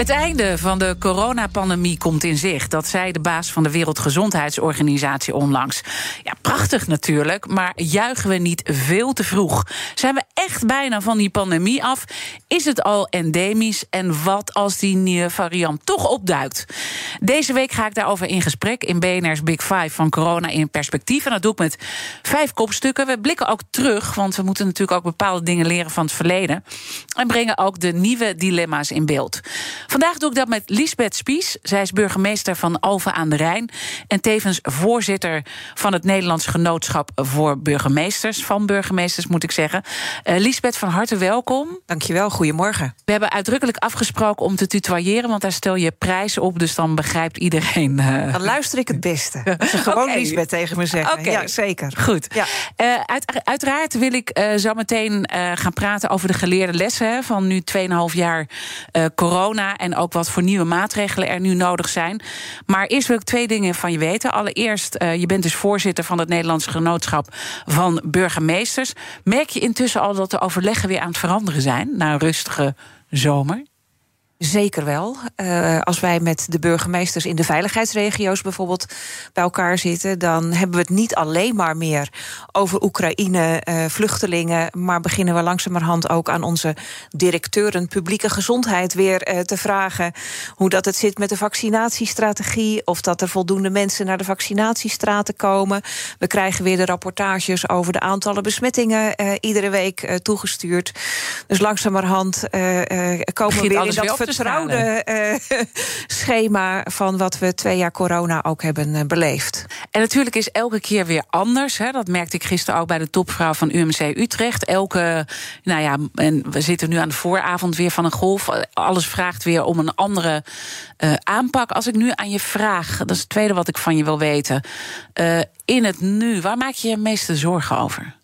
Het einde van de coronapandemie komt in zicht. Dat zei de baas van de Wereldgezondheidsorganisatie onlangs. Ja, prachtig natuurlijk, maar juichen we niet veel te vroeg? Zijn we echt bijna van die pandemie af? Is het al endemisch? En wat als die nieuwe variant toch opduikt? Deze week ga ik daarover in gesprek in BNR's Big Five van corona in perspectief. En dat doe ik met vijf kopstukken. We blikken ook terug, want we moeten natuurlijk ook bepaalde dingen leren van het verleden. En brengen ook de nieuwe dilemma's in beeld. Vandaag doe ik dat met Lisbeth Spies. Zij is burgemeester van Alphen aan de Rijn. En tevens voorzitter van het Nederlands Genootschap voor Burgemeesters. Van burgemeesters moet ik zeggen. Uh, Lisbeth, van harte welkom. Dankjewel, goedemorgen. We hebben uitdrukkelijk afgesproken om te tutoyeren, want daar stel je prijs op. Dus dan begrijpt iedereen. Uh... Dan luister ik het beste. Ze gewoon okay. Lisbeth tegen me zeggen. Okay. Ja, zeker. Goed. Ja. Uh, uit, uiteraard wil ik zo meteen gaan praten over de geleerde lessen hè, van nu 2,5 jaar corona en ook wat voor nieuwe maatregelen er nu nodig zijn. Maar eerst wil ik twee dingen van je weten. Allereerst, uh, je bent dus voorzitter van het Nederlands Genootschap van Burgemeesters. Merk je intussen al dat de overleggen weer aan het veranderen zijn na een rustige zomer? Zeker wel. Uh, als wij met de burgemeesters in de veiligheidsregio's bijvoorbeeld bij elkaar zitten, dan hebben we het niet alleen maar meer over Oekraïne, uh, vluchtelingen, maar beginnen we langzamerhand ook aan onze directeuren publieke gezondheid weer uh, te vragen hoe dat het zit met de vaccinatiestrategie, of dat er voldoende mensen naar de vaccinatiestraten komen. We krijgen weer de rapportages over de aantallen besmettingen iedere week toegestuurd. Dus langzamerhand komen we weer in dat vertrouwde uh, schema van wat we twee jaar corona ook hebben uh, beleefd. En natuurlijk is elke keer weer anders. Hè. Dat merkte ik gisteren ook bij de topvrouw van UMC Utrecht. Elke, nou ja, en we zitten nu aan de vooravond weer van een golf. Alles vraagt weer om een andere uh, aanpak. Als ik nu aan je vraag, dat is het tweede wat ik van je wil weten. in het nu, waar maak je je meeste zorgen over?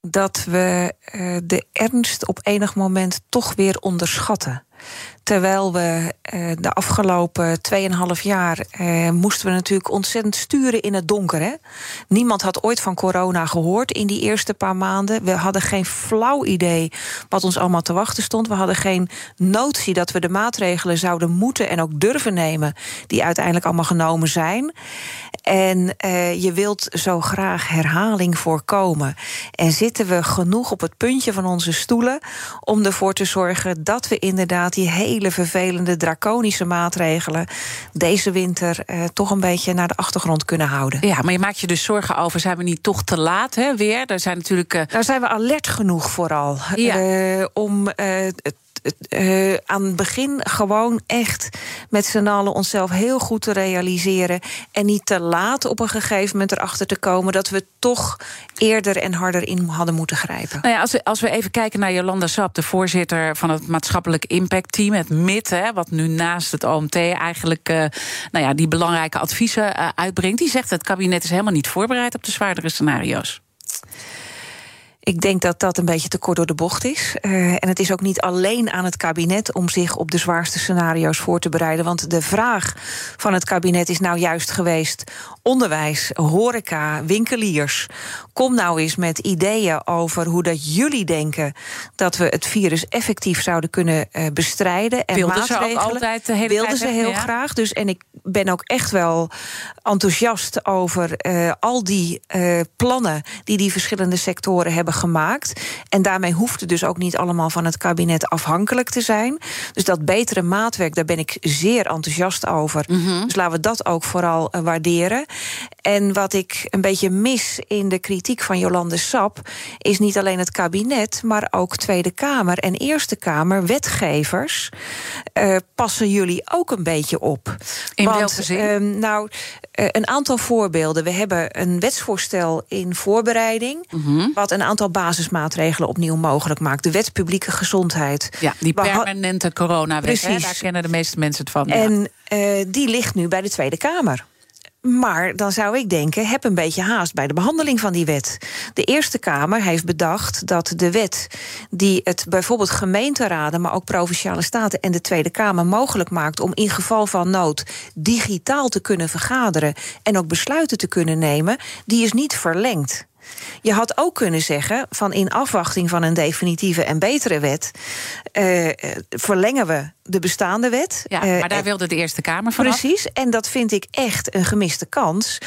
Dat we uh, de ernst op enig moment toch weer onderschatten. Terwijl we uh, de afgelopen 2,5 jaar uh, moesten we natuurlijk ontzettend sturen in het donker. Hè? Niemand had ooit van corona gehoord in die eerste paar maanden. We hadden geen flauw idee wat ons allemaal te wachten stond. We hadden geen notie dat we de maatregelen zouden moeten en ook durven nemen, die uiteindelijk allemaal genomen zijn. En uh, je wilt zo graag herhaling voorkomen. En zitten we genoeg op het puntje van onze stoelen om ervoor te zorgen dat we inderdaad die hele vervelende, draconische maatregelen deze winter uh, toch een beetje naar de achtergrond kunnen houden. Ja, maar je maakt je dus zorgen over, zijn we niet toch te laat hè, weer? Daar zijn natuurlijk. Uh... Daar zijn we alert genoeg vooral. Ja. om uh, aan het begin gewoon echt met z'n allen onszelf heel goed te realiseren. En niet te laat op een gegeven moment erachter te komen dat we toch eerder en harder in hadden moeten grijpen. Nou ja, als, we, als we even kijken naar Jolanda Sap, de voorzitter van het maatschappelijk impact team, het MIT, hè, wat nu naast het OMT eigenlijk uh, nou ja, die belangrijke adviezen uh, uitbrengt. Die zegt het kabinet is helemaal niet voorbereid op de zwaardere scenario's. Ik denk dat dat een beetje te kort door de bocht is. Uh, en het is ook niet alleen aan het kabinet om zich op de zwaarste scenario's voor te bereiden. Want de vraag van het kabinet is nou juist geweest: onderwijs, horeca, winkeliers. Kom nou eens met ideeën over hoe dat jullie denken dat we het virus effectief zouden kunnen uh, bestrijden. En wilden maatregelen. ze ook altijd de hele wilden ze heel ja? graag. Dus en ik ben ook echt wel enthousiast over uh, al die plannen die die verschillende sectoren hebben gemaakt. En daarmee hoeft het dus ook niet allemaal van het kabinet afhankelijk te zijn. Dus dat betere maatwerk, daar ben ik zeer enthousiast over. Mm -hmm. Dus laten we dat ook vooral uh, waarderen. En wat ik een beetje mis in de kritiek van Jolande Sap, is niet alleen het kabinet, maar ook Tweede Kamer en Eerste Kamer, wetgevers. Uh, passen jullie ook een beetje op? In Want, welke zin? Uh, nou, uh, een aantal voorbeelden. We hebben een wetsvoorstel in voorbereiding, mm -hmm. wat een aantal basismaatregelen opnieuw mogelijk maakt. De wet publieke gezondheid. Ja, die permanente coronawet. Daar kennen de meeste mensen het van. En ja. die ligt nu bij de Tweede Kamer. Maar dan zou ik denken, heb een beetje haast bij de behandeling van die wet. De Eerste Kamer heeft bedacht dat de wet die het bijvoorbeeld gemeenteraden, maar ook provinciale staten en de Tweede Kamer mogelijk maakt om in geval van nood digitaal te kunnen vergaderen en ook besluiten te kunnen nemen, die is niet verlengd. Je had ook kunnen zeggen van in afwachting van een definitieve en betere wet uh, verlengen we de bestaande wet. Ja, maar uh, daar wilde de Eerste Kamer van. Precies, en dat vind ik echt een gemiste kans.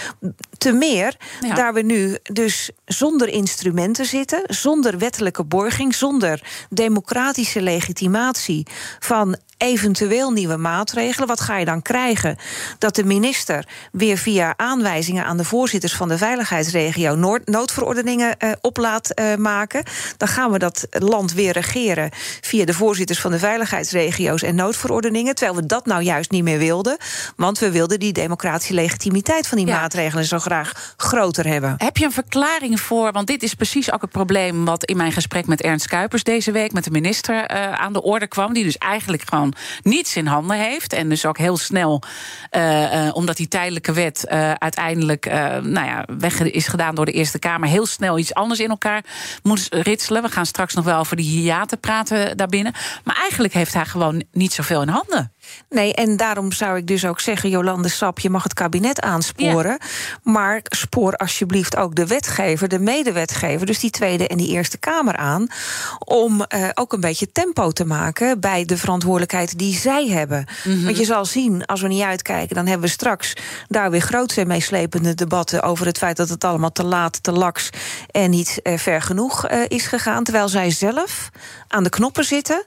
Te meer ja. daar we nu dus zonder instrumenten zitten, zonder wettelijke borging, zonder democratische legitimatie van eventueel nieuwe maatregelen. Wat ga je dan krijgen? Dat de minister weer via aanwijzingen aan de voorzitters van de veiligheidsregio noodverordeningen uh, op laat uh, maken. Dan gaan we dat land weer regeren via de voorzitters van de veiligheidsregio's en noodverordeningen. Terwijl we dat nou juist niet meer wilden. Want we wilden die democratische legitimiteit van die ja. maatregelen zo graag groter hebben. Heb je een verklaring voor? Want dit is precies ook het probleem wat in mijn gesprek met Ernst Kuipers deze week met de minister uh, aan de orde kwam. Die dus eigenlijk gewoon niets in handen heeft. En dus ook heel snel, uh, uh, omdat die tijdelijke wet uh, uiteindelijk nou ja, weg is gedaan door de Eerste Kamer, heel snel iets anders in elkaar moet ritselen. We gaan straks nog wel over die hiaten praten daarbinnen. Maar eigenlijk heeft hij gewoon niet zoveel in handen. Nee, en daarom zou ik dus ook zeggen, Jolande Sap, je mag het kabinet aansporen. Ja. Maar spoor alsjeblieft ook de wetgever, de medewetgever, dus die Tweede en die Eerste Kamer aan. Om uh, ook een beetje tempo te maken bij de verantwoordelijkheid die zij hebben. Mm -hmm. Want je zal zien, als we niet uitkijken, dan hebben we straks daar weer grote meeslepende debatten over het feit dat het allemaal te laat, te laks en niet uh, ver genoeg uh, is gegaan. Terwijl zij zelf aan de knoppen zitten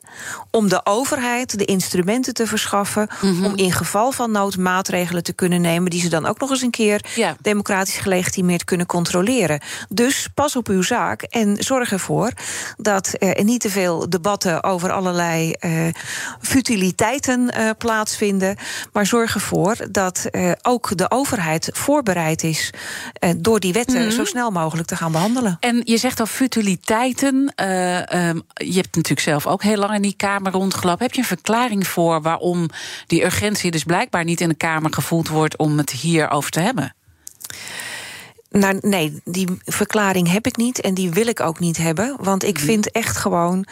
om de overheid de instrumenten te verschaffen schaffen. Mm -hmm. om in geval van nood maatregelen te kunnen nemen. die ze dan ook nog eens een keer ja. democratisch gelegitimeerd kunnen controleren. Dus pas op uw zaak en zorg ervoor dat er niet te veel debatten over allerlei uh, futiliteiten uh, plaatsvinden. Maar zorg ervoor dat uh, ook de overheid voorbereid is door die wetten mm -hmm. zo snel mogelijk te gaan behandelen. En je zegt al futiliteiten. Um, je hebt natuurlijk zelf ook heel lang in die Kamer rondgelopen. Heb je een verklaring voor waarom die urgentie dus blijkbaar niet in de Kamer gevoeld wordt om het hierover te hebben? Nou, nee, die verklaring heb ik niet en die wil ik ook niet hebben. Want ik vind echt gewoon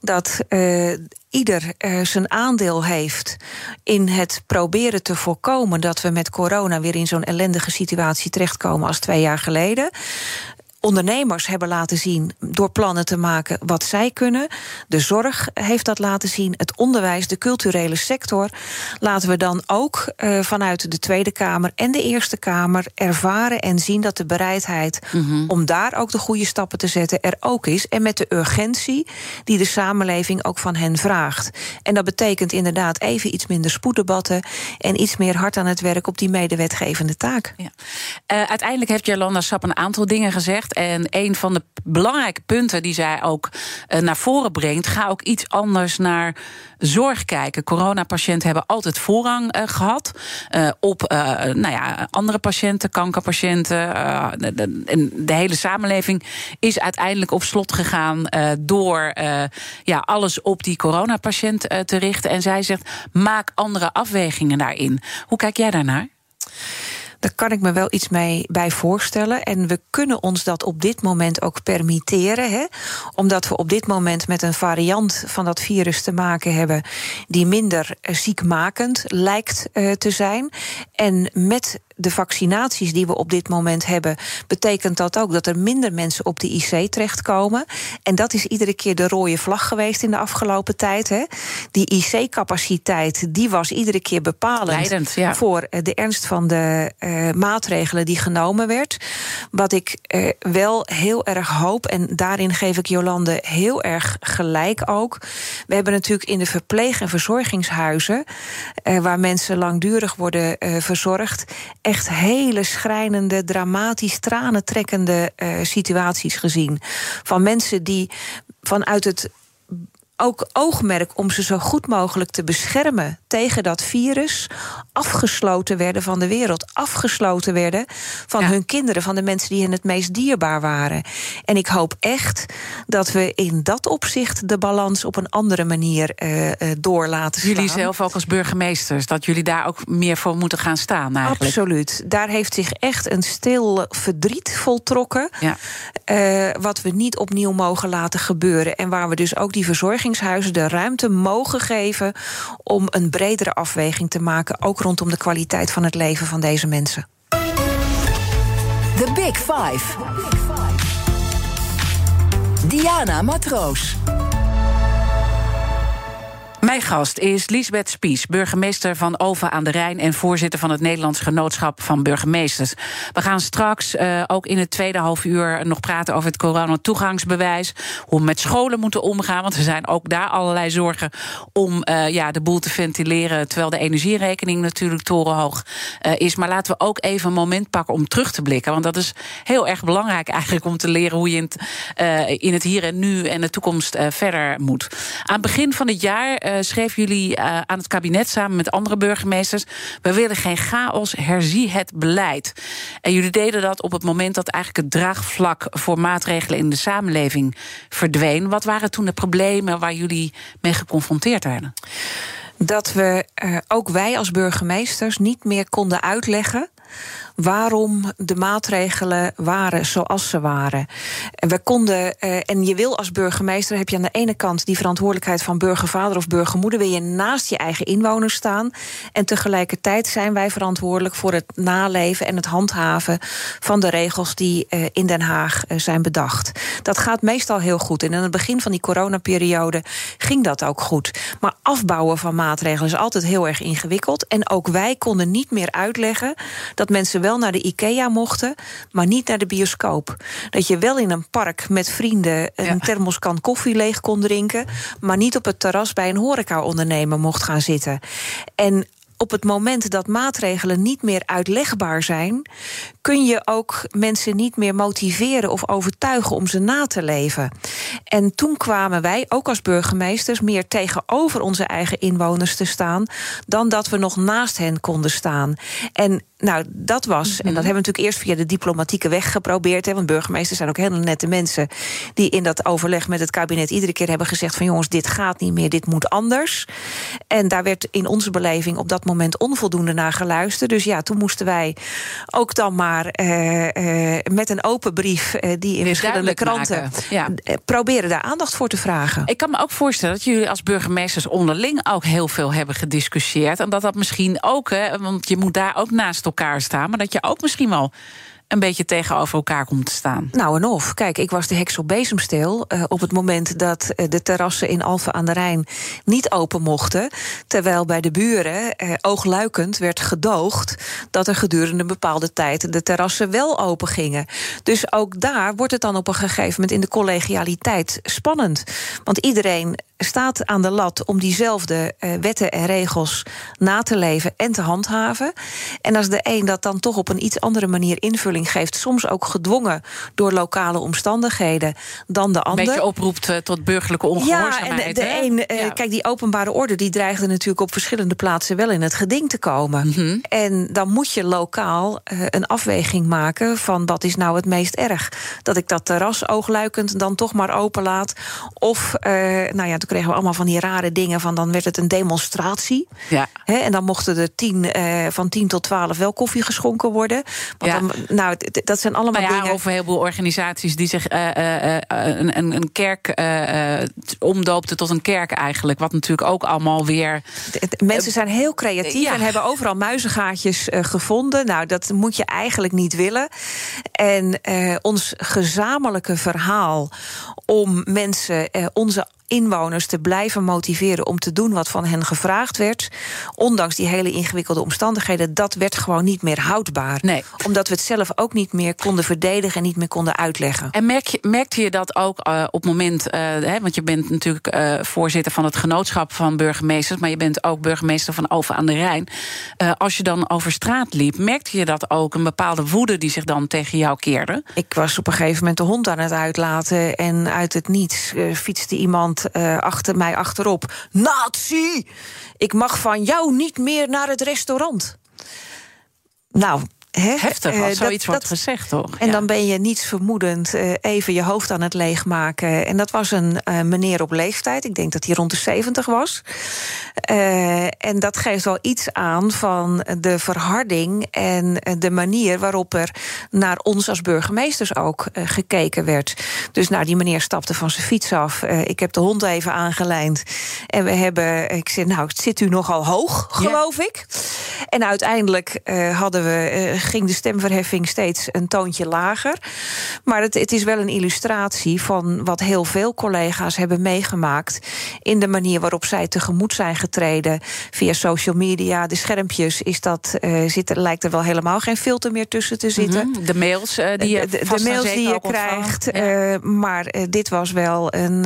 dat uh, ieder uh, zijn aandeel heeft in het proberen te voorkomen dat we met corona weer in zo'n ellendige situatie terechtkomen als twee jaar geleden ondernemers hebben laten zien door plannen te maken wat zij kunnen. De zorg heeft dat laten zien, het onderwijs, de culturele sector. Laten we dan ook uh, vanuit de Tweede Kamer en de Eerste Kamer ervaren en zien dat de bereidheid mm -hmm. om daar ook de goede stappen te zetten er ook is. En met de urgentie die de samenleving ook van hen vraagt. En dat betekent inderdaad even iets minder spoeddebatten en iets meer hard aan het werk op die medewetgevende taak. Ja. Uh, uiteindelijk heeft Jolanda Sap een aantal dingen gezegd. En een van de belangrijke punten die zij ook uh, naar voren brengt, ga ook iets anders naar zorg kijken. Coronapatiënten hebben altijd voorrang uh, gehad uh, op nou ja, andere patiënten, kankerpatiënten. De, de hele samenleving is uiteindelijk op slot gegaan door ja, alles op die coronapatiënt te richten. En zij zegt: maak andere afwegingen daarin. Hoe kijk jij daarnaar? Daar kan ik me wel iets mee bij voorstellen. En we kunnen ons dat op dit moment ook permitteren. Hè? Omdat we op dit moment met een variant van dat virus te maken hebben. die minder ziekmakend lijkt uh, te zijn. En met de vaccinaties die we op dit moment hebben, betekent dat ook dat er minder mensen op de IC terechtkomen. En dat is iedere keer de rode vlag geweest in de afgelopen tijd. Hè. Die IC-capaciteit die was iedere keer bepalend Leidend, ja. voor de ernst van de uh, maatregelen die genomen werd. Wat ik uh, wel heel erg hoop, en daarin geef ik Jolande heel erg gelijk ook. We hebben natuurlijk in de verpleeg- en verzorgingshuizen, uh, waar mensen langdurig worden verzorgd echt hele schrijnende, dramatisch, tranentrekkende uh, situaties gezien. Van mensen die vanuit het ook oogmerk om ze zo goed mogelijk te beschermen tegen dat virus, afgesloten werden van de wereld, afgesloten werden van hun kinderen, van de mensen die hen het meest dierbaar waren. En ik hoop echt dat we in dat opzicht de balans op een andere manier uh, uh, door laten staan. Jullie zelf ook als burgemeesters, dat jullie daar ook meer voor moeten gaan staan eigenlijk. Absoluut. Daar heeft zich echt een stil verdriet voltrokken. Ja. Uh, wat we niet opnieuw mogen laten gebeuren. En waar we dus ook die verzorging de ruimte mogen geven om een bredere afweging te maken, ook rondom de kwaliteit van het leven van deze mensen. The Big Five. Diana Matroos. Mijn gast is Liesbeth Spies, burgemeester van Over aan de Rijn en voorzitter van het Nederlands Genootschap van Burgemeesters. We gaan straks uh, ook in het tweede half uur nog praten over het coronatoegangsbewijs. Hoe we met scholen moeten omgaan, want er zijn ook daar allerlei zorgen om uh, ja, de boel te ventileren. Terwijl de energierekening natuurlijk torenhoog uh, is. Maar laten we ook even een moment pakken om terug te blikken. Want dat is heel erg belangrijk eigenlijk om te leren hoe je in het, in het hier en nu en de toekomst verder moet. Aan het begin van het jaar uh, schreef jullie uh, aan het kabinet samen met andere burgemeesters: We willen geen chaos, herzie het beleid. En jullie deden dat op het moment dat eigenlijk het draagvlak voor maatregelen in de samenleving verdween. Wat waren toen de problemen waar jullie mee geconfronteerd werden? Dat we, uh, ook wij als burgemeesters, niet meer konden uitleggen waarom de maatregelen waren zoals ze waren. En we konden, uh, en je wil als burgemeester, heb je aan de ene kant die verantwoordelijkheid van burgervader of burgermoeder, wil je naast je eigen inwoners staan. En tegelijkertijd zijn wij verantwoordelijk voor het naleven en het handhaven van de regels die uh, in Den Haag uh, zijn bedacht. Dat gaat meestal heel goed. En in het begin van die coronaperiode ging dat ook goed. Maar afbouwen van maatregelen is altijd heel erg ingewikkeld. En ook wij konden niet meer uitleggen dat mensen wel naar de IKEA mochten, maar niet naar de bioscoop. Dat je wel in een park met vrienden een ja. thermoskan koffie leeg kon drinken, maar niet op het terras bij een horeca-ondernemer mocht gaan zitten. En op het moment dat maatregelen niet meer uitlegbaar zijn, kun je ook mensen niet meer motiveren of overtuigen om ze na te leven. En toen kwamen wij, ook als burgemeesters, meer tegenover onze eigen inwoners te staan dan dat we nog naast hen konden staan. En nou, dat was, en dat hebben we natuurlijk eerst via de diplomatieke weg geprobeerd. Hè, want burgemeesters zijn ook hele nette mensen die in dat overleg met het kabinet iedere keer hebben gezegd: van jongens, dit gaat niet meer, dit moet anders. En daar werd in onze beleving op dat moment onvoldoende naar geluisterd. Dus ja, toen moesten wij ook dan maar uh, uh, met een open brief uh, die in verschillende kranten ja. proberen daar aandacht voor te vragen. Ik kan me ook voorstellen dat jullie als burgemeesters onderling ook heel veel hebben gediscussieerd. En dat dat misschien ook, hè, want je moet daar ook naast elkaar staan, maar dat je ook misschien wel een beetje tegenover elkaar komt te staan. Nou en of. Kijk, ik was de heks op bezemsteel uh, op het moment dat uh, de terrassen in Alphen aan de Rijn niet open mochten. Terwijl bij de buren uh, oogluikend werd gedoogd dat er gedurende een bepaalde tijd de terrassen wel open gingen. Dus ook daar wordt het dan op een gegeven moment in de collegialiteit spannend. Want iedereen staat aan de lat om diezelfde uh, wetten en regels na te leven en te handhaven. En als de een dat dan toch op een iets andere manier invulling geeft, soms ook gedwongen door lokale omstandigheden, dan de ander. Een beetje oproept uh, tot burgerlijke ongehoorzaamheid. Ja, en de, de een, uh, ja. kijk, die openbare orde die dreigde natuurlijk op verschillende plaatsen wel in het geding te komen. Mm -hmm. En dan moet je lokaal een afweging maken van wat is nou het meest erg. Dat ik dat terras oogluikend dan toch maar open laat. Of, nou ja, toen kregen we allemaal van die rare dingen. Van dan werd het een demonstratie. Ja. Hè, en dan mochten er tien, uh, van 10 tot 12 wel koffie geschonken worden. Want ja. dan, nou, dat zijn allemaal nou ja, dingen. Of een heleboel organisaties die zich uh, uh, een, een, een kerk omdoopten tot een kerk eigenlijk. Wat natuurlijk ook allemaal weer. De, de, mensen zijn heel creatief ja. en hebben overal muizengaatjes gevonden. Nou, dat moet je eigenlijk niet willen. En ons gezamenlijke verhaal om mensen onze inwoners te blijven motiveren om te doen wat van hen gevraagd werd, ondanks die hele ingewikkelde omstandigheden, dat werd gewoon niet meer houdbaar. Nee. Omdat we het zelf ook niet meer konden verdedigen en niet meer konden uitleggen. En merk je, merkte je dat ook uh, op het moment, uh, hè, want je bent natuurlijk uh, voorzitter van het genootschap van burgemeesters, maar je bent ook burgemeester van Over aan de Rijn. als je dan over straat liep, merkte je dat ook een bepaalde woede die zich dan tegen jou keerde? Ik was op een gegeven moment de hond aan het uitlaten en uit het niets fietste iemand achter mij achterop. Nazi! Ik mag van jou niet meer naar het restaurant. Nou, He? Heftig als uh, zoiets dat, wordt gezegd, toch? En ja. dan ben je niets vermoedend uh, even je hoofd aan het leegmaken. En dat was een uh, meneer op leeftijd. Ik denk dat hij rond de 70 was. en dat geeft wel iets aan van de verharding en de manier waarop er naar ons als burgemeesters ook gekeken werd. Dus nou, die meneer stapte van zijn fiets af. ik heb de hond even aangelijnd. En we hebben, ik zei, nou, zit u nogal hoog, geloof ja. ik. En uiteindelijk hadden we ging de stemverheffing steeds een toontje lager. Maar het, het, is wel een illustratie van wat heel veel collega's hebben meegemaakt. in de manier waarop zij tegemoet zijn getreden. via social media, de schermpjes. Is dat, uh, zit, lijkt er wel helemaal geen filter meer tussen te zitten. Mm -hmm. De mails uh, die je, de, de mails die je krijgt. Ja. Uh, maar dit was wel een,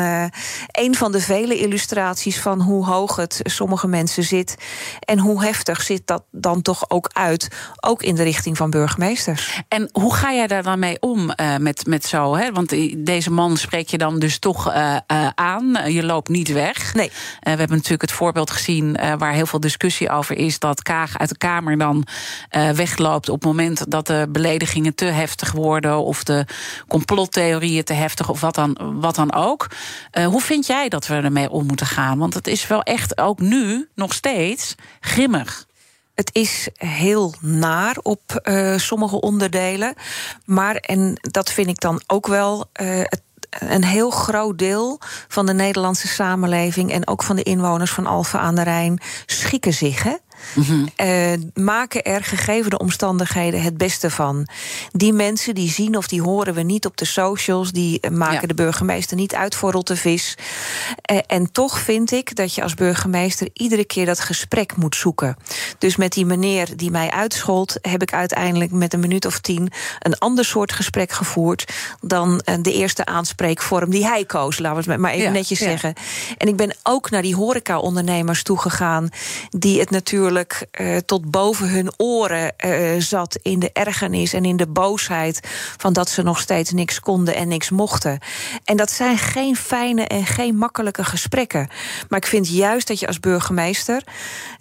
een van de vele illustraties van hoe hoog het sommige mensen zit. en hoe heftig zit dat dan toch ook uit. Ook in de richting van burgemeesters. En hoe ga jij daar dan mee om uh, met, met zo? Hè? Want deze man spreek je dan dus toch uh, uh, aan. Je loopt niet weg. Nee. we hebben natuurlijk het voorbeeld gezien waar heel veel discussie over is... dat Kaag uit de Kamer dan wegloopt op het moment dat de beledigingen te heftig worden... of de complottheorieën te heftig of wat dan, wat dan ook. hoe vind jij dat we ermee om moeten gaan? Want het is wel echt ook nu nog steeds grimmig. Het is heel naar op uh, sommige onderdelen. Maar, en dat vind ik dan ook wel. Het een heel groot deel van de Nederlandse samenleving en ook van de inwoners van Alphen aan de Rijn schikken zich. Hè? Mm -hmm. uh, maken er gegeven de omstandigheden het beste van. Die mensen die zien of die horen we niet op de socials, die maken ja. de burgemeester niet uit voor rotte vis. Uh, en toch vind ik dat je als burgemeester iedere keer dat gesprek moet zoeken. Dus met die meneer die mij uitschold, heb ik uiteindelijk met een minuut of tien een ander soort gesprek gevoerd dan de eerste aanspreekvorm die hij koos, laten we het maar even ja, netjes ja. zeggen. En ik ben ook naar die horeca-ondernemers toegegaan, die het natuurlijk Uh, tot boven hun oren uh, zat in de ergernis en in de boosheid van dat ze nog steeds niks konden en niks mochten. En dat zijn geen fijne en geen makkelijke gesprekken. Maar ik vind juist dat je als burgemeester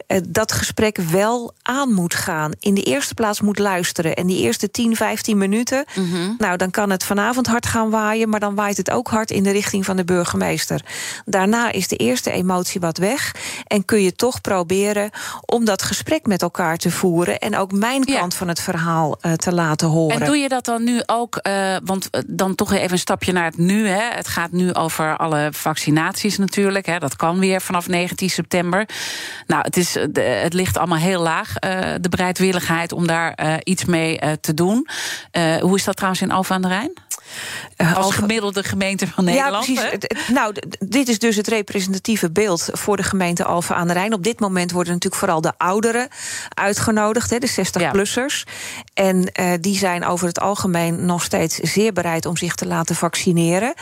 uh, dat gesprek wel aan moet gaan. In de eerste plaats moet luisteren. En die eerste 10, 15 minuten, mm -hmm. nou dan kan het vanavond hard gaan waaien, maar dan waait het ook hard in de richting van de burgemeester. Daarna is de eerste emotie wat weg en kun je toch proberen om dat gesprek met elkaar te voeren en ook mijn ja. kant van het verhaal uh, te laten horen. En doe je dat dan nu ook, uh, want dan toch even een stapje naar het nu. Hè. Het gaat nu over alle vaccinaties natuurlijk. Hè. Dat kan weer vanaf 19 september. Nou, het, is, het ligt allemaal heel laag, uh, de bereidwilligheid om daar iets mee te doen. hoe is dat trouwens in Alphen aan de Rijn? Als gemiddelde gemeente van Nederland. Ja, precies. Nou, dit is dus het representatieve beeld voor de gemeente Alphen aan de Rijn. Op dit moment worden natuurlijk vooral de ouderen uitgenodigd, hè, de 60-plussers. Ja. En uh, die zijn over het algemeen nog steeds zeer bereid om zich te laten vaccineren.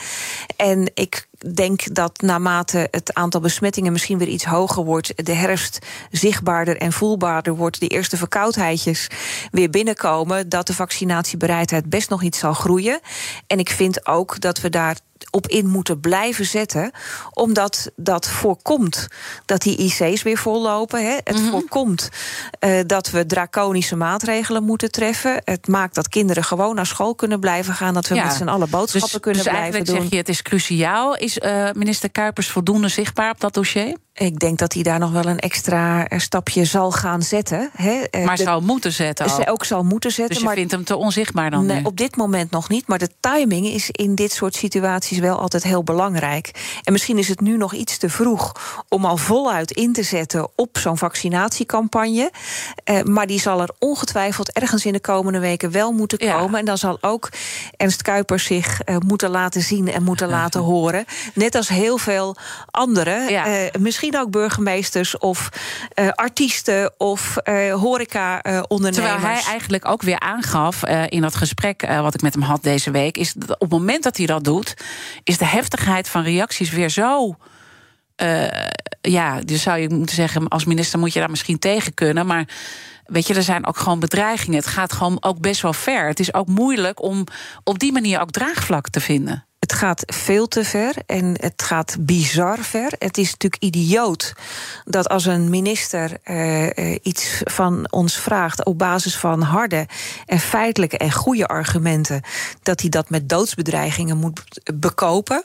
En ik denk dat naarmate het aantal besmettingen misschien weer iets hoger wordt, de herfst zichtbaarder en voelbaarder wordt, de eerste verkoudheidjes weer binnenkomen, dat de vaccinatiebereidheid best nog iets zal groeien. En ik vind ook dat we daar op in moeten blijven zetten. Omdat dat voorkomt dat die IC's weer vollopen. Hè. Het mm -hmm. voorkomt uh, dat we draconische maatregelen moeten treffen. Het maakt dat kinderen gewoon naar school kunnen blijven gaan. Dat we ja. met z'n allen boodschappen dus, kunnen dus blijven doen. zeg je, het is cruciaal. Is uh, minister Kuipers voldoende zichtbaar op dat dossier? Ik denk dat hij daar nog wel een extra eh, stapje zal gaan zetten. Hè. Eh, maar de, zal moeten zetten. Ook. ook zal moeten zetten. Dus je maar, vindt hem te onzichtbaar dan? Nee, op dit moment nog niet. Maar de timing is in dit soort situaties wel altijd heel belangrijk. En misschien is het nu nog iets te vroeg om al voluit in te zetten op zo'n vaccinatiecampagne. Eh, maar die zal er ongetwijfeld ergens in de komende weken wel moeten komen. En dan zal ook Ernst Kuipers zich moeten laten zien en moeten laten horen. Net als heel veel anderen. Ja. Misschien misschien ook burgemeesters of uh, artiesten of uh, horeca-ondernemers. Terwijl hij eigenlijk ook weer aangaf in dat gesprek wat ik met hem had deze week, is op het moment dat hij dat doet, is de heftigheid van reacties weer zo. ja, dus zou je moeten zeggen, als minister moet je daar misschien tegen kunnen, maar. Weet je, er zijn ook gewoon bedreigingen. Het gaat gewoon ook best wel ver. Het is ook moeilijk om op die manier ook draagvlak te vinden. Het gaat veel te ver en het gaat bizar ver. Het is natuurlijk idioot dat als een minister uh, iets van ons vraagt op basis van harde en feitelijke en goede argumenten, dat hij dat met doodsbedreigingen moet bekopen.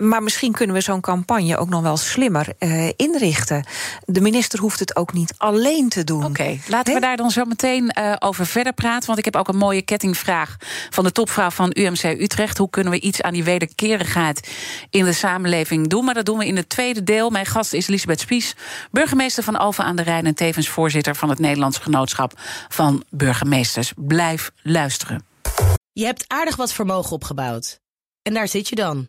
Maar misschien kunnen we zo'n campagne ook nog wel slimmer uh, inrichten. De minister hoeft het ook niet alleen te doen. Oké, laten we daar dan zo meteen uh, over verder praten. Want ik heb ook een mooie kettingvraag van de topvrouw van UMC Utrecht. Hoe kunnen we iets aan die wederkerigheid in de samenleving doen? Maar dat doen we in het tweede deel. Mijn gast is Elisabeth Spies, burgemeester van Alphen aan de Rijn... en tevens voorzitter van het Nederlands Genootschap van Burgemeesters. Blijf luisteren. Je hebt aardig wat vermogen opgebouwd. En daar zit je dan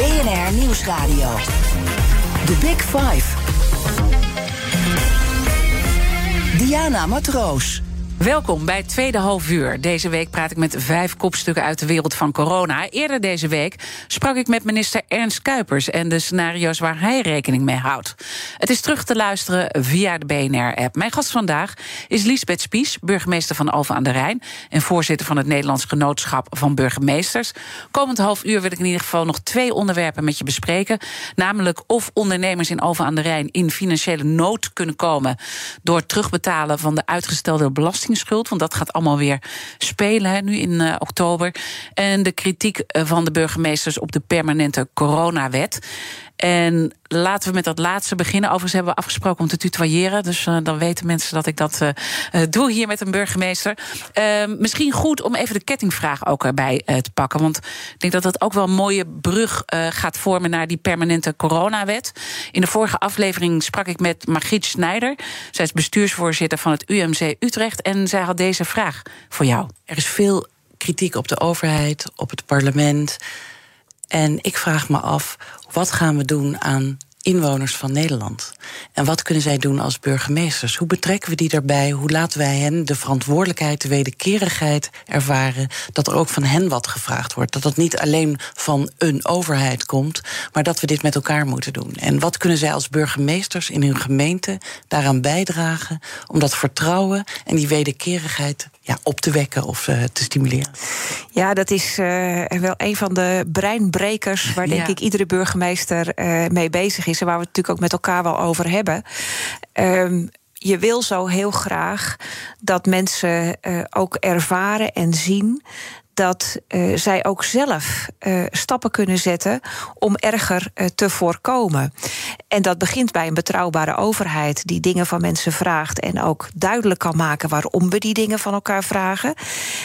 BNR Nieuwsradio. The Big Five. Diana Matroos. Welkom bij het tweede half uur. Deze week praat ik met vijf kopstukken uit de wereld van corona. Eerder deze week sprak ik met minister Ernst Kuipers en de scenario's waar hij rekening mee houdt. Het is terug te luisteren via de BNR-app. Mijn gast vandaag is Liesbeth Spies, burgemeester van Alphen aan de Rijn en voorzitter van het Nederlands Genootschap van Burgemeesters. Komend half uur wil ik in ieder geval nog twee onderwerpen met je bespreken. Namelijk of ondernemers in Alphen aan de Rijn in financiële nood kunnen komen door terugbetalen van de uitgestelde belasting schuld, Want dat gaat allemaal weer spelen nu in uh, oktober. En de kritiek eh, van de burgemeesters op de permanente coronawet. En laten we met dat laatste beginnen. Overigens hebben we afgesproken om te tutoyeren. Dus uh, dan weten mensen dat ik dat uh, doe hier met een burgemeester. Uh, misschien goed om even de kettingvraag ook erbij te pakken. Want ik denk dat dat ook wel een mooie brug gaat vormen naar die permanente coronawet. In de vorige aflevering sprak ik met Margriet Snijder. Zij is bestuursvoorzitter van het UMC Utrecht. En zij had deze vraag voor jou. Er is veel kritiek op de overheid, op het parlement. En ik vraag me af, wat gaan we doen aan inwoners van Nederland? En wat kunnen zij doen als burgemeesters? Hoe betrekken we die daarbij? Hoe laten wij hen de verantwoordelijkheid, de wederkerigheid ervaren? Dat er ook van hen wat gevraagd wordt. Dat dat niet alleen van een overheid komt, maar dat we dit met elkaar moeten doen. En wat kunnen zij als burgemeesters in hun gemeente daaraan bijdragen om dat vertrouwen en die wederkerigheid ja, op te wekken of uh, te stimuleren? Ja, dat is uh, wel een van de breinbrekers waar denk ik iedere burgemeester uh, mee bezig is en waar we het natuurlijk ook met elkaar wel over hebben. Um, je wil zo heel graag dat mensen uh, ook ervaren en zien dat uh, zij ook zelf uh, stappen kunnen zetten om erger uh, te voorkomen. En dat begint bij een betrouwbare overheid die dingen van mensen vraagt en ook duidelijk kan maken waarom we die dingen van elkaar vragen.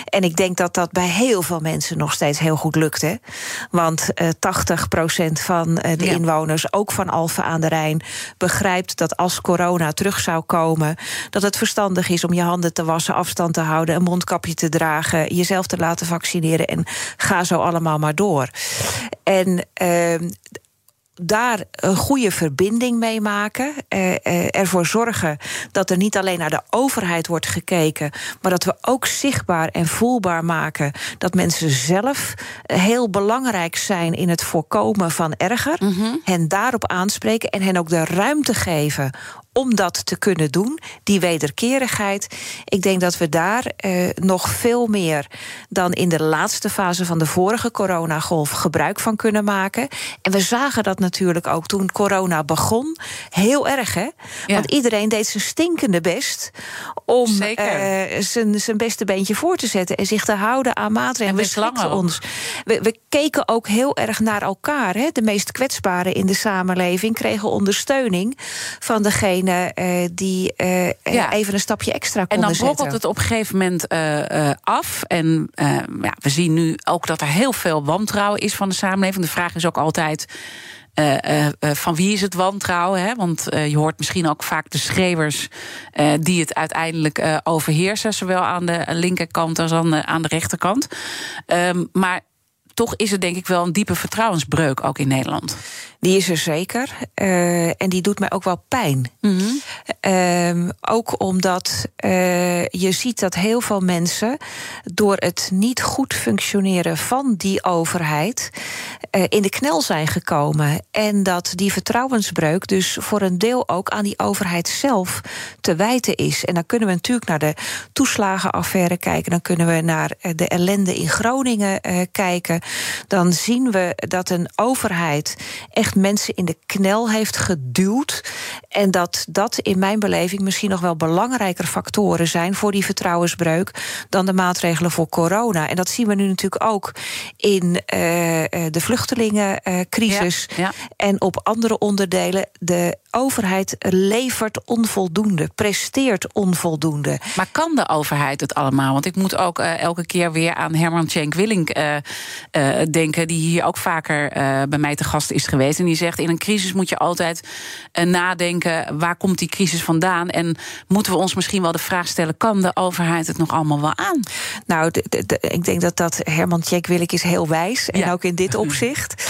En ik denk dat dat bij heel veel mensen nog steeds heel goed lukt. Hè? Want 80% van de ja. inwoners, ook van Alphen aan de Rijn, begrijpt dat als corona terug zou komen, dat het verstandig is om je handen te wassen, afstand te houden, een mondkapje te dragen, jezelf te laten vaccineren en ga zo allemaal maar door. En uh, daar een goede verbinding mee maken. Eh, ervoor zorgen dat er niet alleen naar de overheid wordt gekeken, maar dat we ook zichtbaar en voelbaar maken dat mensen zelf heel belangrijk zijn in het voorkomen van erger. Mm -hmm. Hen daarop aanspreken en hen ook de ruimte geven om dat te kunnen doen, die wederkerigheid. Ik denk dat we daar eh, nog veel meer dan in de laatste fase van de vorige coronagolf gebruik van kunnen maken. En we zagen dat natuurlijk ook toen corona begon. Heel erg, hè? Ja. Want iedereen deed zijn stinkende best om uh, zijn, zijn beste beentje voor te zetten en zich te houden aan maatregelen. En we slangen ons. We, we, keken ook heel erg naar elkaar. Hè? De meest kwetsbaren in de samenleving kregen ondersteuning van degene uh, die uh, ja. even een stapje extra konden zetten. En dan brokkelt het op een gegeven moment uh, af. En ja, we zien nu ook dat er heel veel wantrouwen is van de samenleving. De vraag is ook altijd. van wie is het wantrouwen? Hè? Want je hoort misschien ook vaak de schreeuwers die het uiteindelijk overheersen, zowel aan de linkerkant als aan de, aan de rechterkant. Um, maar toch is het denk ik wel een diepe vertrouwensbreuk ook in Nederland. Die is er zeker. Uh, en die doet mij ook wel pijn. Mm -hmm. uh, ook omdat uh, je ziet dat heel veel mensen door het niet goed functioneren van die overheid in de knel zijn gekomen. En dat die vertrouwensbreuk dus voor een deel ook aan die overheid zelf te wijten is. En dan kunnen we natuurlijk naar de toeslagenaffaire kijken. Dan kunnen we naar de ellende in Groningen kijken. Dan zien we dat een overheid echt mensen in de knel heeft geduwd. En dat dat in mijn beleving misschien nog wel belangrijker factoren zijn voor die vertrouwensbreuk dan de maatregelen voor corona. En dat zien we nu natuurlijk ook in uh, de vluchtelingencrisis ja, ja. en op andere onderdelen. De overheid levert onvoldoende, presteert onvoldoende. Maar kan de overheid het allemaal? Want ik moet ook uh, elke keer weer aan Herman Tjenk Willink denken, die hier ook vaker bij mij te gast is geweest. En die zegt: in een crisis moet je altijd nadenken waar komt die crisis vandaan en moeten we ons misschien wel de vraag stellen: kan de overheid het nog allemaal wel aan? Nou, ik denk dat dat Herman Tjek Willink is heel wijs en ja. ook in dit opzicht.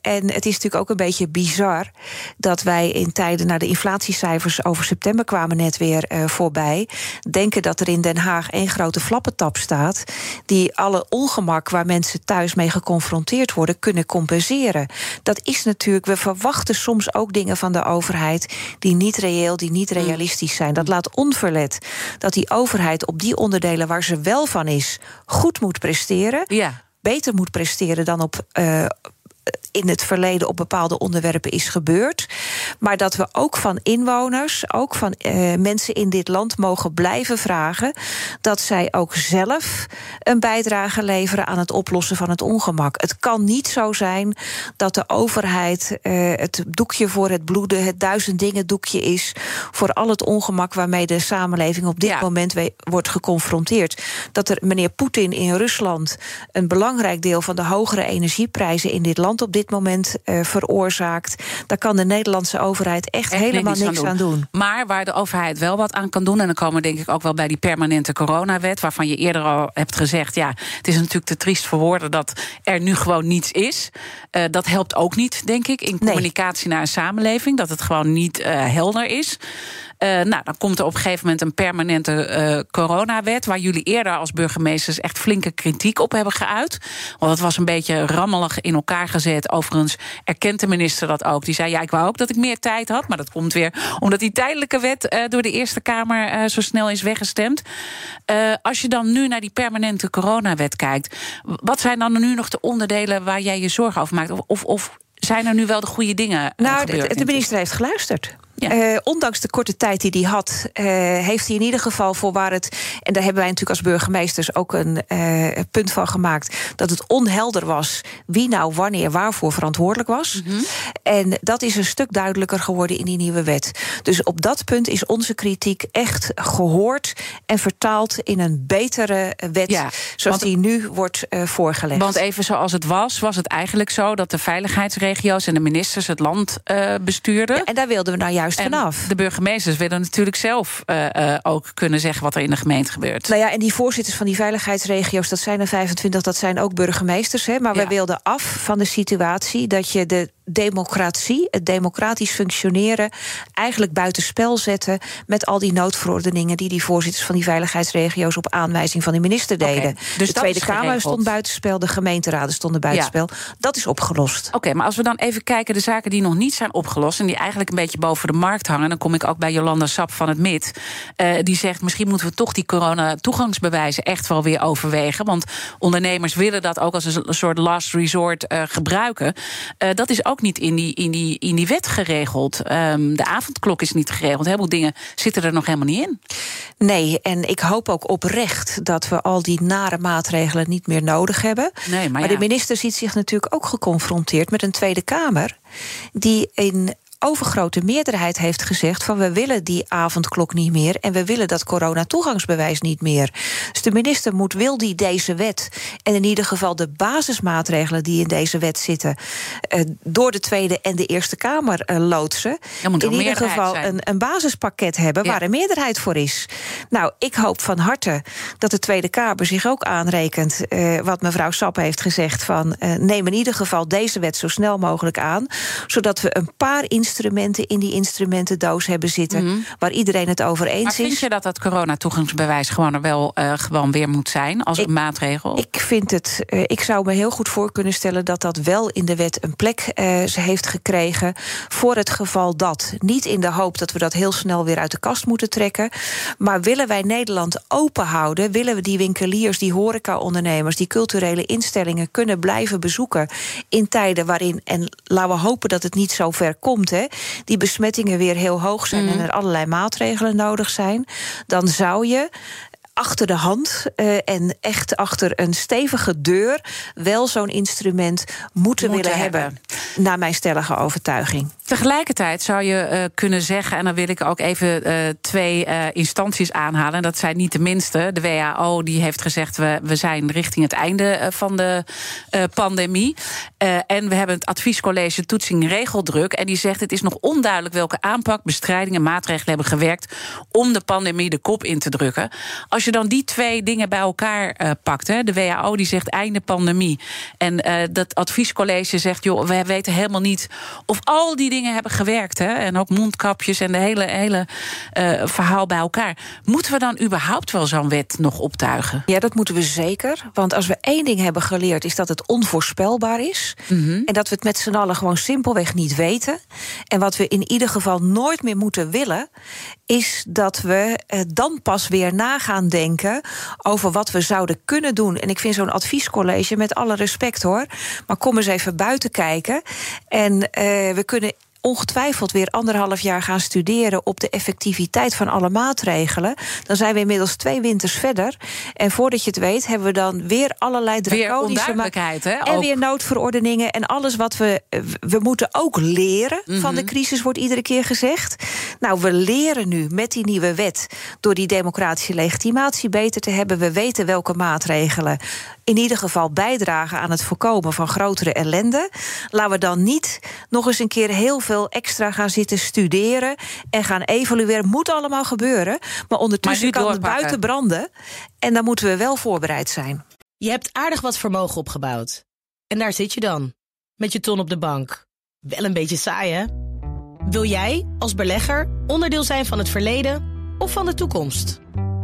En het is natuurlijk ook een beetje bizar dat wij in tijden naar de inflatiecijfers over september kwamen net weer uh, voorbij, denken dat er in Den Haag één grote flappentap staat die alle ongemak waar mensen thuis mee geconfronteerd worden kunnen compenseren. Dat is natuurlijk, we verwachten soms ook dingen van de overheid die niet reëel, die niet realistisch zijn. Dat laat onverlet dat die overheid op die onderdelen waar ze wel van is, goed moet presteren. Ja. Beter moet presteren dan op. Uh, in het verleden op bepaalde onderwerpen is gebeurd. Maar dat we ook van inwoners, ook van uh, mensen in dit land mogen blijven vragen dat zij ook zelf een bijdrage leveren aan het oplossen van het ongemak. Het kan niet zo zijn dat de overheid uh, het doekje voor het bloeden, het duizend dingen doekje is voor al het ongemak waarmee de samenleving op dit ja. moment wordt geconfronteerd. Dat er meneer Poetin in Rusland een belangrijk deel van de hogere energieprijzen in dit land op dit moment uh, veroorzaakt. Daar kan de Nederlandse overheid echt, echt helemaal niks, niks aan, doen. aan, doen. Maar waar de overheid wel wat aan kan doen, en dan komen we denk ik ook wel bij die permanente coronawet, waarvan je eerder al hebt gezegd: ja, het is natuurlijk te triest voor woorden dat er nu gewoon niets is. Uh, dat helpt ook niet, denk ik, in communicatie nee. naar een samenleving, dat het gewoon niet uh, helder is. Uh, nou, dan komt er op een gegeven moment een permanente uh, coronawet. Waar jullie eerder als burgemeesters echt flinke kritiek op hebben geuit. Want het was een beetje rammelig in elkaar gezet. Overigens erkent de minister dat ook. Die zei: Ja, ik wou ook dat ik meer tijd had. Maar dat komt weer omdat die tijdelijke wet uh, door de Eerste Kamer zo snel is weggestemd. als je dan nu naar die permanente coronawet kijkt. Wat zijn dan nu nog de onderdelen waar jij je zorgen over maakt? Of, of, of zijn er nu wel de goede dingen? Nou, de, de minister heeft geluisterd. Uh, ondanks de korte tijd die hij had, uh, heeft hij in ieder geval voor waar het. En daar hebben wij natuurlijk als burgemeesters ook een uh, punt van gemaakt. Dat het onhelder was wie nou wanneer waarvoor verantwoordelijk was. Mm -hmm. En dat is een stuk duidelijker geworden in die nieuwe wet. Dus op dat punt is onze kritiek echt gehoord en vertaald in een betere wet. Ja, zoals want, die nu wordt voorgelegd. Want even zoals het was, was het eigenlijk zo dat de veiligheidsregio's en de ministers het land bestuurden. Ja, en daar wilden we nou juist en vanaf. De burgemeesters willen natuurlijk zelf uh, uh, ook kunnen zeggen wat er in de gemeente gebeurt. Nou ja, en die voorzitters van die veiligheidsregio's, dat zijn er 25, dat zijn ook burgemeesters. Hè, maar ja. we wilden af van de situatie dat je de democratie, het democratisch functioneren, eigenlijk buitenspel zetten met al die noodverordeningen die die voorzitters van die veiligheidsregio's op aanwijzing van de minister deden. Okay, dus de Tweede Kamer stond buitenspel, de gemeenteraden stonden buitenspel. Ja. Dat is opgelost. Oké, okay, maar als we dan even kijken, de zaken die nog niet zijn opgelost en die eigenlijk een beetje boven de markt hangen, dan kom ik ook bij Jolanda Sap van het MIT. Uh, die zegt, misschien moeten we toch die corona-toegangsbewijzen echt wel weer overwegen. Want ondernemers willen dat ook als een soort last resort uh, gebruiken. Uh, dat is ook niet in die, in die, in die wet geregeld. Um, de avondklok is niet geregeld. Heel veel dingen zitten er nog helemaal niet in. Nee, en ik hoop ook oprecht dat we al die nare maatregelen niet meer nodig hebben. Nee, maar, maar ja. de minister ziet zich natuurlijk ook geconfronteerd met een Tweede Kamer. die in overgrote meerderheid heeft gezegd van we willen die avondklok niet meer en we willen dat corona-toegangsbewijs niet meer. Dus de minister moet wil die deze wet en in ieder geval de basismaatregelen die in deze wet zitten uh, door de Tweede en de Eerste Kamer uh, loodsen. in ieder geval een, een, basispakket hebben ja. waar een meerderheid voor is. Nou, ik hoop van harte dat de Tweede Kamer zich ook aanrekent uh, wat mevrouw Sap heeft gezegd van neem in ieder geval deze wet zo snel mogelijk aan, zodat we een paar instrumenten in die instrumentendoos hebben zitten. Mm -hmm. Waar iedereen het over eens maar is. Vind je dat dat coronatoegangsbewijs gewoon er wel uh, gewoon weer moet zijn als ik, een maatregel? Ik vind het. Uh, ik zou me heel goed voor kunnen stellen dat dat wel in de wet een plek uh, heeft gekregen. Voor het geval dat. Niet in de hoop dat we dat heel snel weer uit de kast moeten trekken. Maar willen wij Nederland open houden? Willen we die winkeliers, die horecaondernemers, die culturele instellingen kunnen blijven bezoeken in tijden waarin, en laten we hopen dat het niet zo ver komt, hè, die besmettingen weer heel hoog zijn mm. en er allerlei maatregelen nodig zijn, dan zou je achter de hand uh, en echt achter een stevige deur wel zo'n instrument moeten, moeten willen hebben. hebben. Naar mijn stellige overtuiging. Tegelijkertijd zou je uh, kunnen zeggen, en dan wil ik ook even uh, twee instanties aanhalen. Dat zijn niet de minste. De WHO die heeft gezegd, we, we zijn richting het einde van de pandemie. en we hebben het adviescollege Toetsing Regeldruk. En die zegt, het is nog onduidelijk welke aanpak, bestrijding en maatregelen hebben gewerkt om de pandemie de kop in te drukken. Als je dan die twee dingen bij elkaar pakt, hè, de WHO die zegt einde pandemie. En dat adviescollege zegt, joh, we weten helemaal niet of al die dingen hebben gewerkt. Hè? En ook mondkapjes en de hele, hele uh, verhaal bij elkaar. Moeten we dan überhaupt wel zo'n wet nog optuigen? Ja, dat moeten we zeker. Want als we één ding hebben geleerd, is dat het onvoorspelbaar is. Mm -hmm. En dat we het met z'n allen gewoon simpelweg niet weten. En wat we in ieder geval nooit meer moeten willen, is dat we dan pas weer na gaan over wat we zouden kunnen doen. En ik vind zo'n adviescollege, met alle respect hoor, maar kom eens even buiten kijken. En uh, we kunnen ongetwijfeld weer anderhalf jaar gaan studeren op de effectiviteit van alle maatregelen. Dan zijn we inmiddels twee winters verder. En voordat je het weet, hebben we dan weer allerlei draconische maatregelen. En weer noodverordeningen en alles wat we. We moeten ook leren mm -hmm. van de crisis, wordt iedere keer gezegd. Nou, we leren nu met die nieuwe wet door die democratische legitimatie beter te hebben. We weten welke maatregelen in ieder geval bijdragen aan het voorkomen van grotere ellende. Laten we dan niet nog eens een keer heel veel extra gaan zitten studeren en gaan evalueren. Moet allemaal gebeuren. Maar ondertussen maar kan het buiten branden. En dan moeten we wel voorbereid zijn. Je hebt aardig wat vermogen opgebouwd. En daar zit je dan, met je ton op de bank. Wel een beetje saai, hè? Wil jij, als belegger, onderdeel zijn van het verleden of van de toekomst?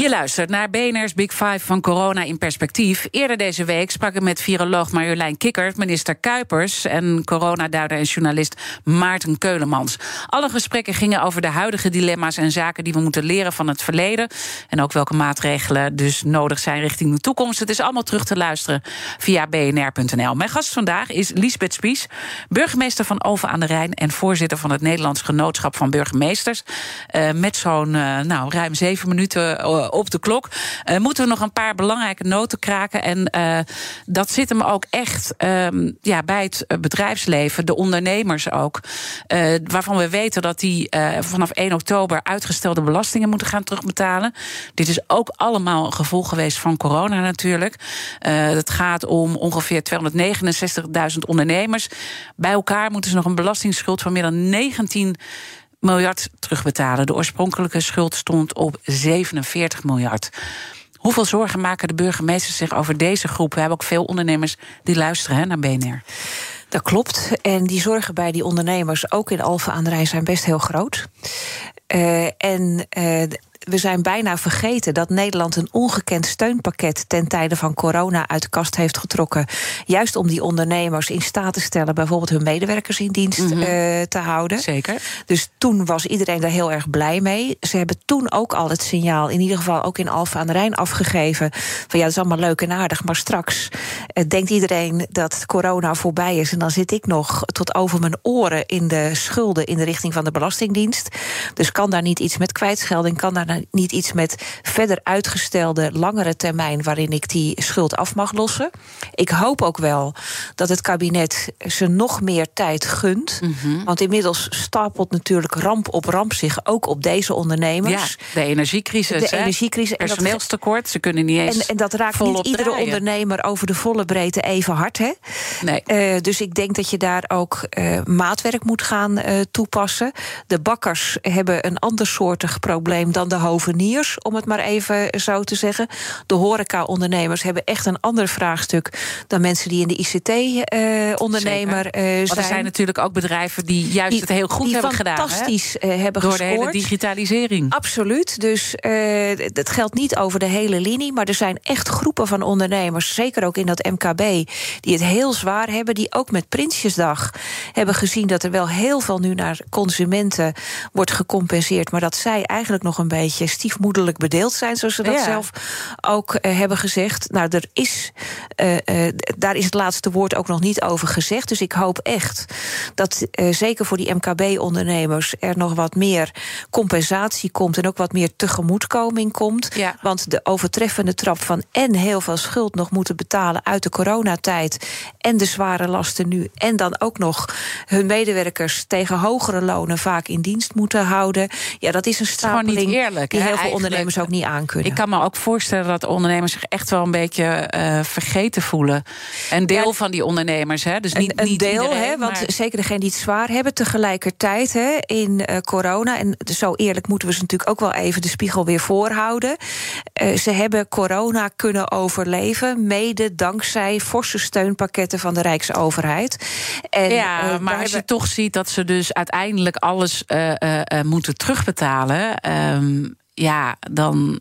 Je luistert naar BNR's Big Five van corona in perspectief. Eerder deze week sprak ik met viroloog Marjolein Kikkert, minister Kuipers en coronaduider en journalist Maarten Keulemans. Alle gesprekken gingen over de huidige dilemma's en zaken die we moeten leren van het verleden. En ook welke maatregelen dus nodig zijn richting de toekomst. Het is allemaal terug te luisteren via bnr.nl. Mijn gast vandaag is Liesbeth Spies, burgemeester van Over aan de Rijn en voorzitter van het Nederlands Genootschap van Burgemeesters. Uh, met zo'n uh, nou, ruim zeven minuten uh, op de klok. Uh, moeten we nog een paar belangrijke noten kraken. En uh, dat zit hem ook echt um, ja, bij het bedrijfsleven, de ondernemers ook. Waarvan we weten dat die vanaf 1 oktober uitgestelde belastingen moeten gaan terugbetalen. Dit is ook allemaal een gevolg geweest van corona natuurlijk. het gaat om ongeveer 269.000 ondernemers. Bij elkaar moeten ze nog een belastingsschuld van meer dan 19 miljard terugbetalen. De oorspronkelijke schuld stond op 47 miljard. Hoeveel zorgen maken de burgemeesters zich over deze groep? We hebben ook veel ondernemers die luisteren hè, naar BNR. Dat klopt. En die zorgen bij die ondernemers, ook in Alphen aan de Rijn, zijn best heel groot. Uh, en uh, we zijn bijna vergeten dat Nederland een ongekend steunpakket ten tijde van corona uit de kast heeft getrokken. Juist om die ondernemers in staat te stellen, bijvoorbeeld hun medewerkers in dienst mm -hmm. uh, te houden. Zeker. Dus toen was iedereen daar heel erg blij mee. Ze hebben toen ook al het signaal, in ieder geval ook in Alfa aan de Rijn, afgegeven. van ja, dat is allemaal leuk en aardig, maar straks uh, denkt iedereen dat corona voorbij is. En dan zit ik nog tot over mijn oren in de schulden in de richting van de Belastingdienst. Dus kan daar niet iets met kwijtschelding, kan daar niet iets met verder uitgestelde langere termijn waarin ik die schuld af mag lossen. Ik hoop ook wel dat het kabinet ze nog meer tijd gunt. Mm -hmm. Want inmiddels stapelt natuurlijk ramp op ramp zich ook op deze ondernemers. Ja, de energiecrisis. De hè? energiecrisis. Personeelstekort, ze kunnen niet eens. En, en dat raakt niet iedere draaien. ondernemer over de volle breedte even hard. Hè? Nee. Uh, dus ik denk dat je daar ook uh, maatwerk moet gaan uh, toepassen. De bakkers hebben een ander soortig probleem dan de hoveniers, om het maar even zo te zeggen. De horeca-ondernemers hebben echt een ander vraagstuk dan mensen die in de ICT-ondernemer uh, zijn. Maar er zijn natuurlijk ook bedrijven die juist die, het heel goed hebben gedaan. Fantastisch uh, hebben Door gescoord. de hele digitalisering. Absoluut. Dus uh, dat geldt niet over de hele linie. Maar er zijn echt groepen van ondernemers, zeker ook in dat MKB, die het heel zwaar hebben. Die ook met Prinsjesdag hebben gezien dat er wel heel veel nu naar consumenten wordt gecompenseerd. Maar dat zij eigenlijk nog een beetje stiefmoederlijk bedeeld zijn, zoals ze dat Ja. zelf ook uh, hebben gezegd. Nou, er is, uh, uh, daar is het laatste woord ook nog niet over gezegd. Dus ik hoop echt dat zeker voor die MKB-ondernemers er nog wat meer compensatie komt en ook wat meer tegemoetkoming komt. Ja. Want de overtreffende trap van en heel veel schuld nog moeten betalen uit de coronatijd en de zware lasten nu en dan ook nog hun medewerkers tegen hogere lonen vaak in dienst moeten houden. Ja, dat is een gewoon die heel veel ondernemers ook niet aankunnen. Ik kan me ook voorstellen dat ondernemers zich echt wel een beetje uh, vergeten voelen. Een deel Ja, van die ondernemers, hè? Dus niet, een, niet deel, iedereen, hè, want maar- zeker degenen die het zwaar hebben, tegelijkertijd hè, in uh, corona. En zo eerlijk moeten we ze natuurlijk ook wel even de spiegel weer voorhouden. Uh, ze hebben corona kunnen overleven, mede dankzij forse steunpakketten van de Rijksoverheid. En, ja, maar als je toch ziet dat ze dus uiteindelijk alles moeten terugbetalen, um, ja, dan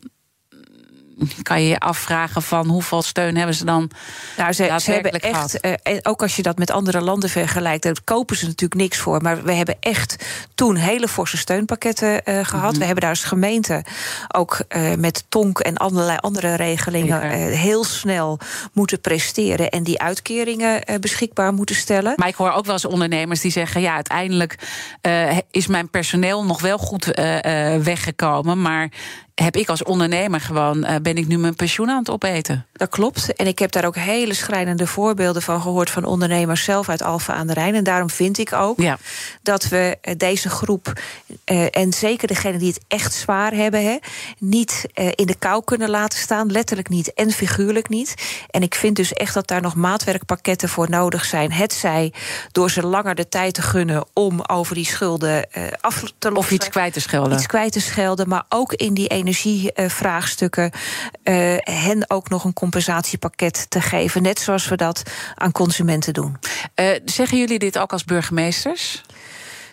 kan je je afvragen van hoeveel steun hebben ze dan Nou, ze, ze hebben echt, en ook als je dat met andere landen vergelijkt, daar kopen ze natuurlijk niks voor. Maar we hebben echt toen hele forse steunpakketten uh, gehad. Mhm. We hebben daar als gemeente ook uh, met Tonk en allerlei andere regelingen uh, heel snel moeten presteren en die uitkeringen uh, beschikbaar moeten stellen. Maar ik hoor ook wel eens ondernemers die zeggen: ja, uiteindelijk uh, is mijn personeel nog wel goed weggekomen, maar heb ik als ondernemer gewoon, uh, ben ik nu mijn pensioen aan het opeten. Dat klopt. En ik heb daar ook hele schrijnende voorbeelden van gehoord van ondernemers zelf uit Alfa aan de Rijn. En daarom vind ik ook ja. dat we uh, deze groep, uh, en zeker degenen die het echt zwaar hebben, hè, niet in de kou kunnen laten staan. Letterlijk niet en figuurlijk niet. En ik vind dus echt dat daar nog maatwerkpakketten voor nodig zijn. Het zij door ze langer de tijd te gunnen om over die schulden af te lossen. Of iets kwijt te schelden. Iets kwijt te schelden, maar ook in die energievraagstukken uh, hen ook nog een compensatiepakket te geven. Net zoals we dat aan consumenten doen. Uh, zeggen jullie dit ook als burgemeesters?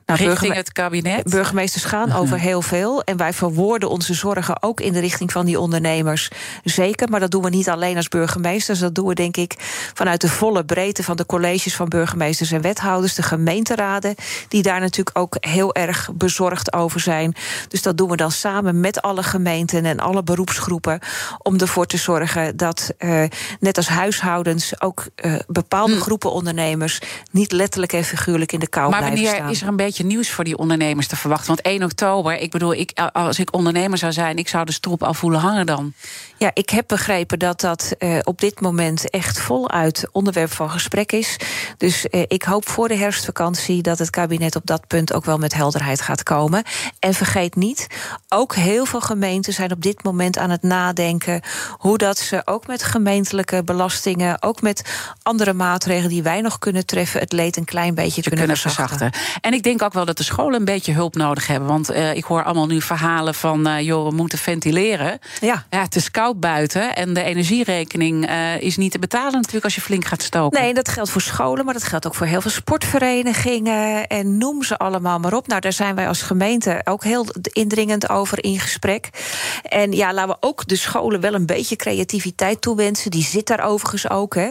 Nou, richting het kabinet? Burgemeesters gaan mhm. over heel veel. En wij verwoorden onze zorgen ook in de richting van die ondernemers. Zeker, maar dat doen we niet alleen als burgemeesters. Dat doen we denk ik vanuit de volle breedte van de colleges van burgemeesters en wethouders. De gemeenteraden, die daar natuurlijk ook heel erg bezorgd over zijn. Dus dat doen we dan samen met alle gemeenten en alle beroepsgroepen. Om ervoor te zorgen dat, uh, net als huishoudens, ook uh, bepaalde hm. groepen ondernemers niet letterlijk en figuurlijk in de kou maar blijven staan. Maar is er een beetje nieuws voor die ondernemers te verwachten? Want 1 oktober, ik bedoel, ik, als ik ondernemer zou zijn, ik zou de strop al voelen hangen dan. Ja, ik heb begrepen dat dat uh, op dit moment echt voluit onderwerp van gesprek is. Dus uh, ik hoop voor de herfstvakantie dat het kabinet op dat punt ook wel met helderheid gaat komen. En vergeet niet, ook heel veel gemeenten zijn op dit moment aan het nadenken hoe dat ze ook met gemeentelijke belastingen, ook met andere maatregelen die wij nog kunnen treffen, het leed een klein beetje kunnen, kunnen verzachten. verzachten. En ik denk ook wel dat de scholen een beetje hulp nodig hebben. Want uh, ik hoor allemaal nu verhalen van, uh, joh, we moeten ventileren. Ja. ja, het is koud buiten en de energierekening uh, is niet te betalen natuurlijk als je flink gaat stoken. Nee, dat geldt voor scholen, maar dat geldt ook voor heel veel sportverenigingen en noem ze allemaal maar op. Nou, daar zijn wij als gemeente ook heel indringend over in gesprek. En ja, laten we ook de scholen wel een beetje creativiteit toewensen. Die zit daar overigens ook, hè.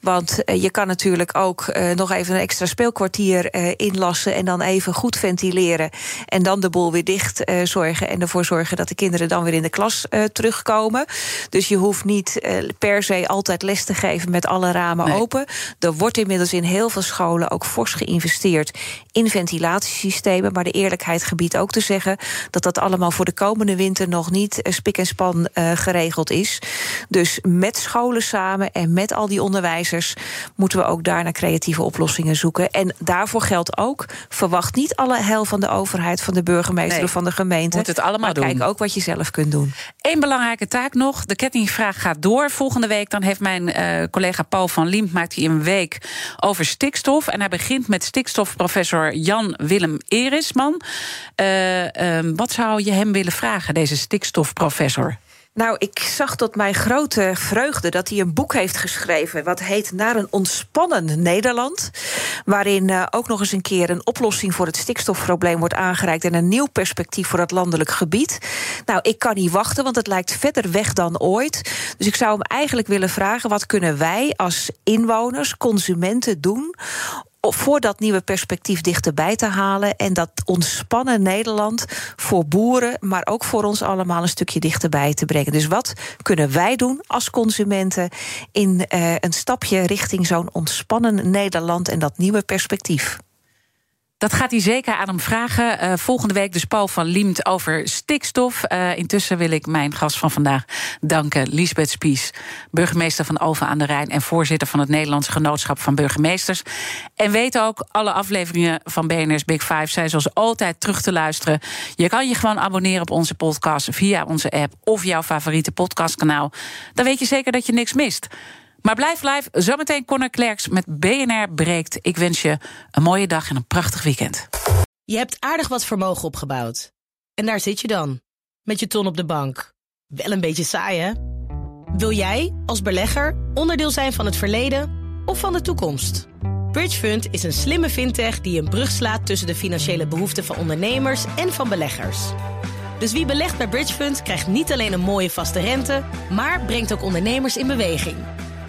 Want je kan natuurlijk ook nog even een extra speelkwartier inlassen en dan even goed ventileren. En dan de boel weer dicht uh, zorgen. En ervoor zorgen dat de kinderen dan weer in de klas uh, terugkomen. Dus je hoeft niet uh, per se altijd les te geven met alle ramen nee. open. Er wordt inmiddels in heel veel scholen ook fors geïnvesteerd in ventilatiesystemen. Maar de eerlijkheid gebiedt ook te zeggen dat dat allemaal voor de komende winter nog niet spik en span geregeld is. Dus met scholen samen en met al die onderwijzers moeten we ook daar naar creatieve oplossingen zoeken. En daarvoor geldt ook verwacht niet alle hel van de overheid, van de burgemeester nee, of van de gemeente. Moet het allemaal maar doen. Kijk ook wat je zelf kunt doen. Eén belangrijke taak nog. De kettingvraag gaat door. Volgende week dan heeft mijn uh, collega Paul van Liemt maakt hij een week over stikstof. En hij begint met stikstofprofessor Jan Willem Erisman. Uh, uh, wat zou je hem willen vragen, deze stikstofprofessor? Nou, ik zag tot mijn grote vreugde dat hij een boek heeft geschreven. wat heet Naar een ontspannen Nederland. Waarin uh, ook nog eens een keer een oplossing voor het stikstofprobleem wordt aangereikt. en een nieuw perspectief voor het landelijk gebied. Nou, ik kan niet wachten, want het lijkt verder weg dan ooit. Dus ik zou hem eigenlijk willen vragen: wat kunnen wij als inwoners, consumenten doen voor dat nieuwe perspectief dichterbij te halen. En dat ontspannen Nederland voor boeren, maar ook voor ons allemaal een stukje dichterbij te brengen. Dus wat kunnen wij doen als consumenten in uh, een stapje richting zo'n ontspannen Nederland en dat nieuwe perspectief? Dat gaat hij zeker aan hem vragen. Uh, volgende week dus Paul van Liemt over stikstof. Uh, intussen wil ik mijn gast van vandaag danken. Liesbeth Spies, burgemeester van Alphen aan de Rijn... en voorzitter van het Nederlands Genootschap van Burgemeesters. En weet ook, alle afleveringen van BNR's Big Five... zijn zoals altijd terug te luisteren. Je kan je gewoon abonneren op onze podcast via onze app... of jouw favoriete podcastkanaal. Dan weet je zeker dat je niks mist. Maar blijf live. Zometeen Conor Klerks met BNR breekt. Ik wens je een mooie dag en een prachtig weekend. Je hebt aardig wat vermogen opgebouwd. En daar zit je dan, met je ton op de bank. Wel een beetje saai, hè? Wil jij, als belegger, onderdeel zijn van het verleden of van de toekomst? Bridgefund is een slimme fintech die een brug slaat tussen de financiële behoeften van ondernemers en van beleggers. Dus wie belegt bij Bridgefund krijgt niet alleen een mooie vaste rente, maar brengt ook ondernemers in beweging.